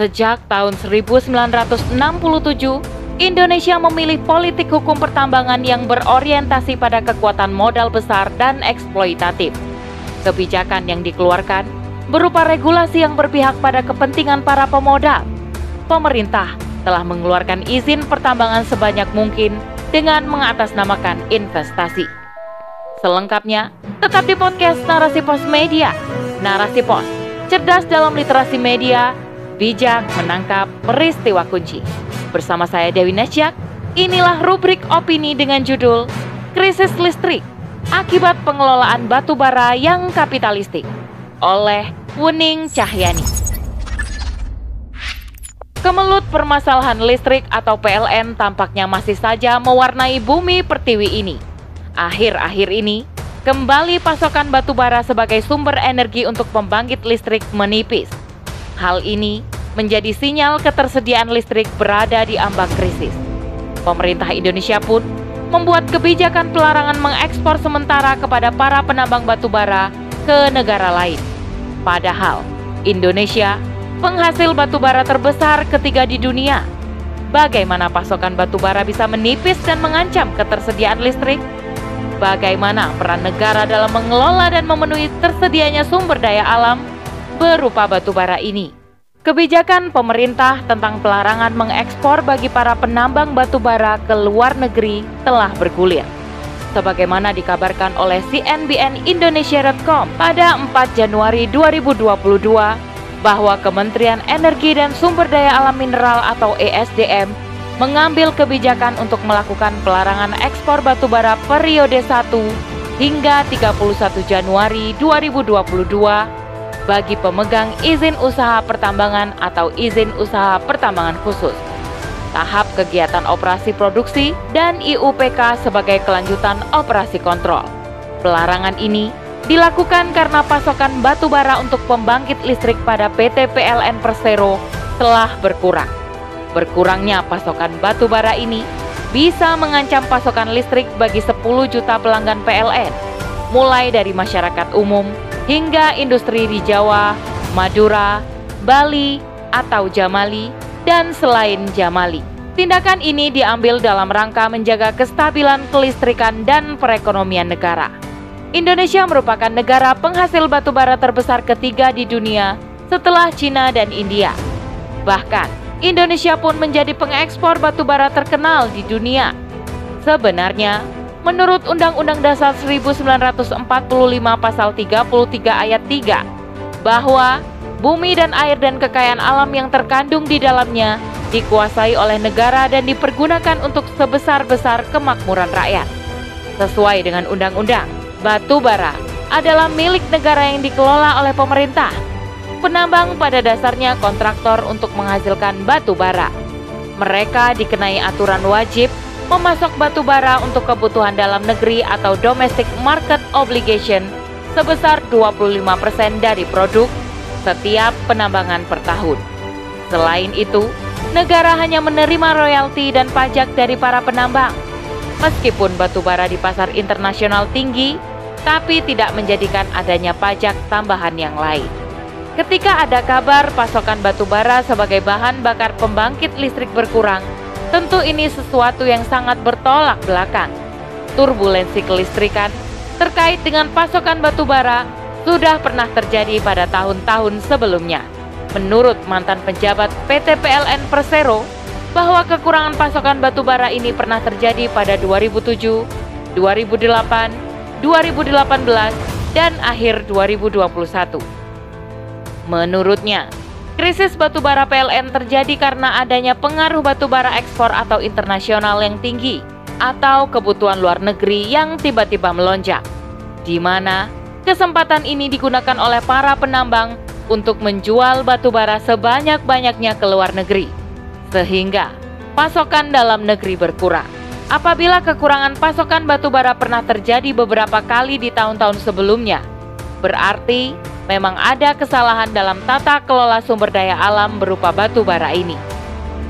Sejak tahun 1967, Indonesia memilih politik hukum pertambangan yang berorientasi pada kekuatan modal besar dan eksploitatif. Kebijakan yang dikeluarkan berupa regulasi yang berpihak pada kepentingan para pemodal. Pemerintah telah mengeluarkan izin pertambangan sebanyak mungkin dengan mengatasnamakan investasi. Selengkapnya, tetap di podcast Narasi Pos Media. Narasi Pos, cerdas dalam literasi media, bijak menangkap peristiwa kunci. Bersama saya Dewi Nasyak, inilah rubrik opini dengan judul Krisis Listrik Akibat Pengelolaan Batu Bara yang Kapitalistik oleh Wuning Cahyani. Kemelut permasalahan listrik atau PLN tampaknya masih saja mewarnai bumi pertiwi ini. Akhir-akhir ini, kembali pasokan batu bara sebagai sumber energi untuk pembangkit listrik menipis. Hal ini menjadi sinyal ketersediaan listrik berada di ambang krisis. Pemerintah Indonesia pun membuat kebijakan pelarangan mengekspor sementara kepada para penambang batu bara ke negara lain. Padahal Indonesia penghasil batu bara terbesar ketiga di dunia. Bagaimana pasokan batu bara bisa menipis dan mengancam ketersediaan listrik? Bagaimana peran negara dalam mengelola dan memenuhi tersedianya sumber daya alam berupa batu bara ini? Kebijakan pemerintah tentang pelarangan mengekspor bagi para penambang batu bara ke luar negeri telah bergulir. Sebagaimana dikabarkan oleh CNBN Indonesia.com pada 4 Januari 2022, bahwa Kementerian Energi dan Sumber Daya Alam Mineral atau ESDM mengambil kebijakan untuk melakukan pelarangan ekspor batu bara periode 1 hingga 31 Januari 2022 bagi pemegang izin usaha pertambangan atau izin usaha pertambangan khusus. Tahap kegiatan operasi produksi dan IUPK sebagai kelanjutan operasi kontrol. Pelarangan ini dilakukan karena pasokan batu bara untuk pembangkit listrik pada PT PLN Persero telah berkurang. Berkurangnya pasokan batu bara ini bisa mengancam pasokan listrik bagi 10 juta pelanggan PLN, mulai dari masyarakat umum hingga industri di Jawa, Madura, Bali, atau Jamali, dan selain Jamali. Tindakan ini diambil dalam rangka menjaga kestabilan kelistrikan dan perekonomian negara. Indonesia merupakan negara penghasil batu bara terbesar ketiga di dunia setelah Cina dan India. Bahkan, Indonesia pun menjadi pengekspor batu bara terkenal di dunia. Sebenarnya, menurut Undang-Undang Dasar 1945 pasal 33 ayat 3, bahwa bumi dan air dan kekayaan alam yang terkandung di dalamnya dikuasai oleh negara dan dipergunakan untuk sebesar-besar kemakmuran rakyat. Sesuai dengan undang-undang, Batu bara adalah milik negara yang dikelola oleh pemerintah. Penambang pada dasarnya kontraktor untuk menghasilkan batu bara. Mereka dikenai aturan wajib memasok batu bara untuk kebutuhan dalam negeri atau domestic market obligation sebesar 25% dari produk setiap penambangan per tahun. Selain itu, negara hanya menerima royalti dan pajak dari para penambang. Meskipun batu bara di pasar internasional tinggi, tapi tidak menjadikan adanya pajak tambahan yang lain. Ketika ada kabar pasokan batu bara sebagai bahan bakar pembangkit listrik berkurang, tentu ini sesuatu yang sangat bertolak belakang. Turbulensi kelistrikan terkait dengan pasokan batu bara sudah pernah terjadi pada tahun-tahun sebelumnya. Menurut mantan penjabat PT PLN Persero, bahwa kekurangan pasokan batu bara ini pernah terjadi pada 2007, 2008, 2018 dan akhir 2021. Menurutnya, krisis batubara PLN terjadi karena adanya pengaruh batubara ekspor atau internasional yang tinggi atau kebutuhan luar negeri yang tiba-tiba melonjak, di mana kesempatan ini digunakan oleh para penambang untuk menjual batubara sebanyak-banyaknya ke luar negeri, sehingga pasokan dalam negeri berkurang. Apabila kekurangan pasokan batu bara pernah terjadi beberapa kali di tahun-tahun sebelumnya, berarti memang ada kesalahan dalam tata kelola sumber daya alam berupa batu bara ini.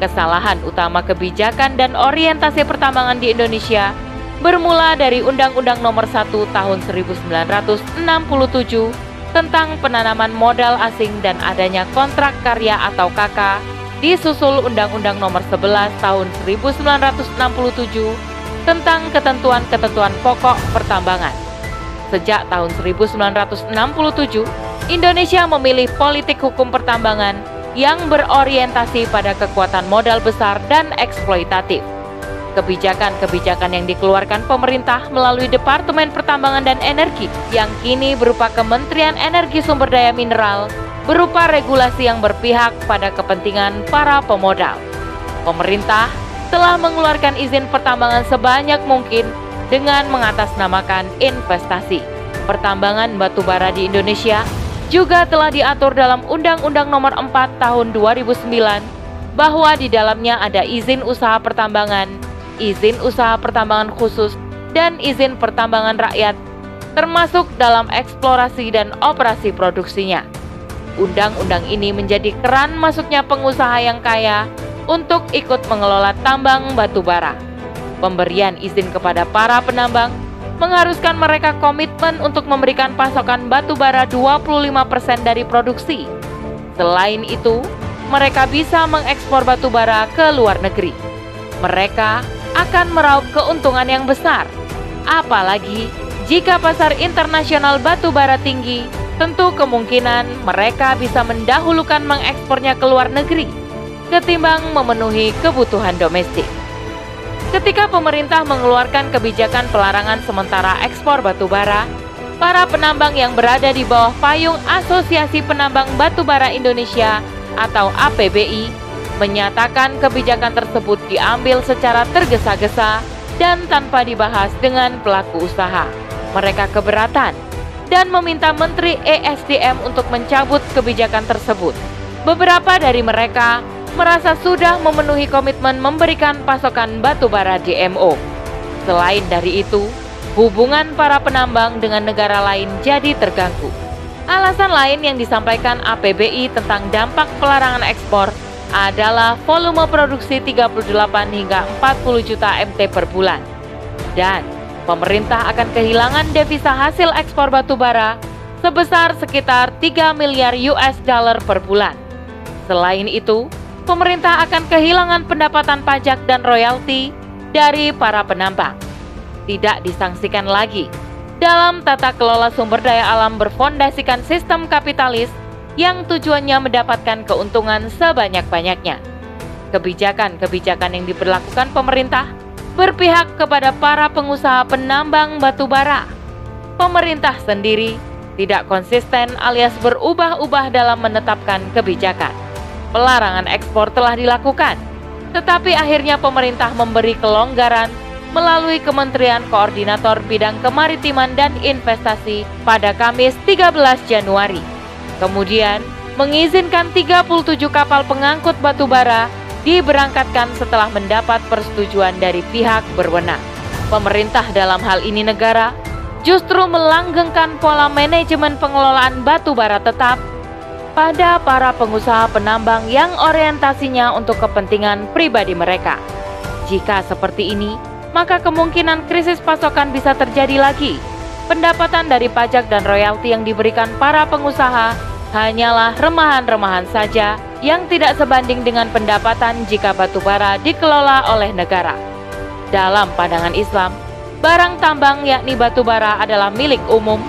Kesalahan utama kebijakan dan orientasi pertambangan di Indonesia bermula dari Undang-Undang Nomor 1 Tahun 1967 tentang penanaman modal asing dan adanya kontrak karya atau KK disusul Undang-Undang Nomor 11 Tahun 1967 tentang ketentuan-ketentuan pokok pertambangan. Sejak tahun 1967, Indonesia memilih politik hukum pertambangan yang berorientasi pada kekuatan modal besar dan eksploitatif. Kebijakan-kebijakan yang dikeluarkan pemerintah melalui Departemen Pertambangan dan Energi yang kini berupa Kementerian Energi Sumber Daya Mineral berupa regulasi yang berpihak pada kepentingan para pemodal. Pemerintah telah mengeluarkan izin pertambangan sebanyak mungkin dengan mengatasnamakan investasi. Pertambangan batu bara di Indonesia juga telah diatur dalam Undang-Undang Nomor 4 Tahun 2009 bahwa di dalamnya ada izin usaha pertambangan, izin usaha pertambangan khusus, dan izin pertambangan rakyat, termasuk dalam eksplorasi dan operasi produksinya. Undang-undang ini menjadi keran masuknya pengusaha yang kaya untuk ikut mengelola tambang batu bara. Pemberian izin kepada para penambang mengharuskan mereka komitmen untuk memberikan pasokan batu bara 25% dari produksi. Selain itu, mereka bisa mengekspor batu bara ke luar negeri. Mereka akan meraup keuntungan yang besar. Apalagi jika pasar internasional batu bara tinggi, tentu kemungkinan mereka bisa mendahulukan mengekspornya ke luar negeri ketimbang memenuhi kebutuhan domestik. Ketika pemerintah mengeluarkan kebijakan pelarangan sementara ekspor batu bara, para penambang yang berada di bawah payung Asosiasi Penambang Batu Bara Indonesia atau APBI menyatakan kebijakan tersebut diambil secara tergesa-gesa dan tanpa dibahas dengan pelaku usaha. Mereka keberatan dan meminta Menteri ESDM untuk mencabut kebijakan tersebut. Beberapa dari mereka merasa sudah memenuhi komitmen memberikan pasokan batu bara DMO. Selain dari itu, hubungan para penambang dengan negara lain jadi terganggu. Alasan lain yang disampaikan APBI tentang dampak pelarangan ekspor adalah volume produksi 38 hingga 40 juta MT per bulan. Dan pemerintah akan kehilangan devisa hasil ekspor batu bara sebesar sekitar 3 miliar US dollar per bulan. Selain itu, pemerintah akan kehilangan pendapatan pajak dan royalti dari para penambang. Tidak disangsikan lagi dalam tata kelola sumber daya alam berfondasikan sistem kapitalis yang tujuannya mendapatkan keuntungan sebanyak-banyaknya. Kebijakan-kebijakan yang diberlakukan pemerintah berpihak kepada para pengusaha penambang batu bara. Pemerintah sendiri tidak konsisten alias berubah-ubah dalam menetapkan kebijakan pelarangan ekspor telah dilakukan, tetapi akhirnya pemerintah memberi kelonggaran melalui Kementerian Koordinator Bidang Kemaritiman dan Investasi pada Kamis 13 Januari. Kemudian, mengizinkan 37 kapal pengangkut batu bara diberangkatkan setelah mendapat persetujuan dari pihak berwenang. Pemerintah dalam hal ini negara justru melanggengkan pola manajemen pengelolaan batu bara tetap pada para pengusaha penambang yang orientasinya untuk kepentingan pribadi mereka. Jika seperti ini, maka kemungkinan krisis pasokan bisa terjadi lagi. Pendapatan dari pajak dan royalti yang diberikan para pengusaha hanyalah remahan-remahan saja yang tidak sebanding dengan pendapatan jika batu bara dikelola oleh negara. Dalam pandangan Islam, barang tambang yakni batu bara adalah milik umum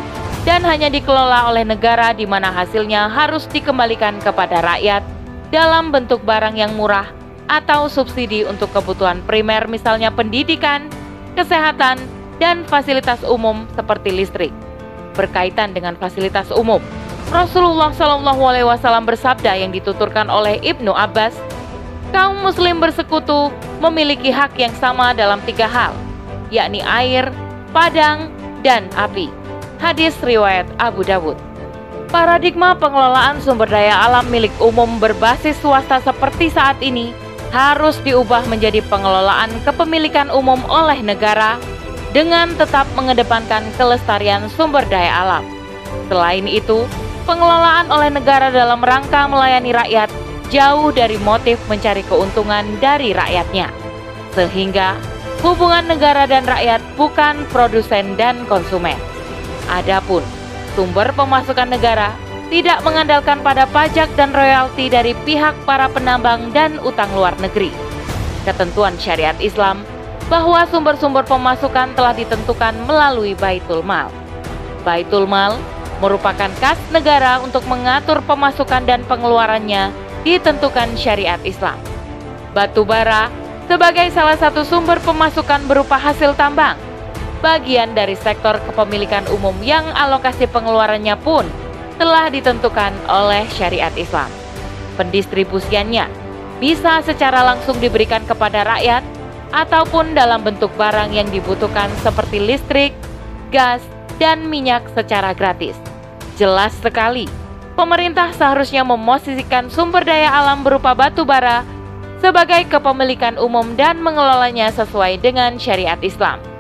dan hanya dikelola oleh negara di mana hasilnya harus dikembalikan kepada rakyat dalam bentuk barang yang murah atau subsidi untuk kebutuhan primer misalnya pendidikan, kesehatan, dan fasilitas umum seperti listrik. Berkaitan dengan fasilitas umum, Rasulullah Wasallam bersabda yang dituturkan oleh Ibnu Abbas, kaum Muslim bersekutu memiliki hak yang sama dalam tiga hal, yakni air, padang, dan api. Hadis riwayat Abu Dawud. Paradigma pengelolaan sumber daya alam milik umum berbasis swasta seperti saat ini harus diubah menjadi pengelolaan kepemilikan umum oleh negara dengan tetap mengedepankan kelestarian sumber daya alam. Selain itu, pengelolaan oleh negara dalam rangka melayani rakyat jauh dari motif mencari keuntungan dari rakyatnya. Sehingga hubungan negara dan rakyat bukan produsen dan konsumen. Adapun sumber pemasukan negara tidak mengandalkan pada pajak dan royalti dari pihak para penambang dan utang luar negeri. Ketentuan syariat Islam bahwa sumber-sumber pemasukan telah ditentukan melalui Baitul Mal. Baitul Mal merupakan kas negara untuk mengatur pemasukan dan pengeluarannya ditentukan syariat Islam. Batu bara sebagai salah satu sumber pemasukan berupa hasil tambang, bagian dari sektor kepemilikan umum yang alokasi pengeluarannya pun telah ditentukan oleh syariat Islam. Pendistribusiannya bisa secara langsung diberikan kepada rakyat ataupun dalam bentuk barang yang dibutuhkan seperti listrik, gas, dan minyak secara gratis. Jelas sekali, pemerintah seharusnya memosisikan sumber daya alam berupa batu bara sebagai kepemilikan umum dan mengelolanya sesuai dengan syariat Islam.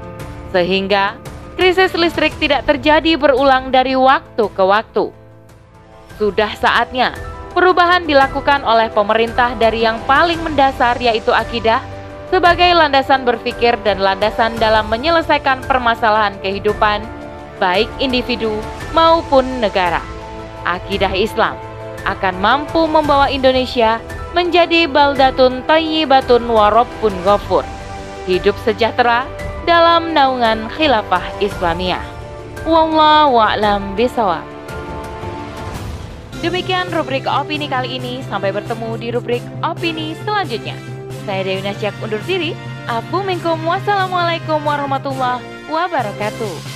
Sehingga krisis listrik tidak terjadi berulang dari waktu ke waktu. Sudah saatnya perubahan dilakukan oleh pemerintah dari yang paling mendasar yaitu akidah sebagai landasan berpikir dan landasan dalam menyelesaikan permasalahan kehidupan baik individu maupun negara. Akidah Islam akan mampu membawa Indonesia menjadi baldatun tayyibatun warabbun ghafur. Hidup sejahtera dalam naungan khilafah Islamiyah. Wallahu a'lam bisawab. Demikian rubrik opini kali ini. Sampai bertemu di rubrik opini selanjutnya. Saya Dewi Nasyak undur diri. Assalamualaikum warahmatullahi wabarakatuh.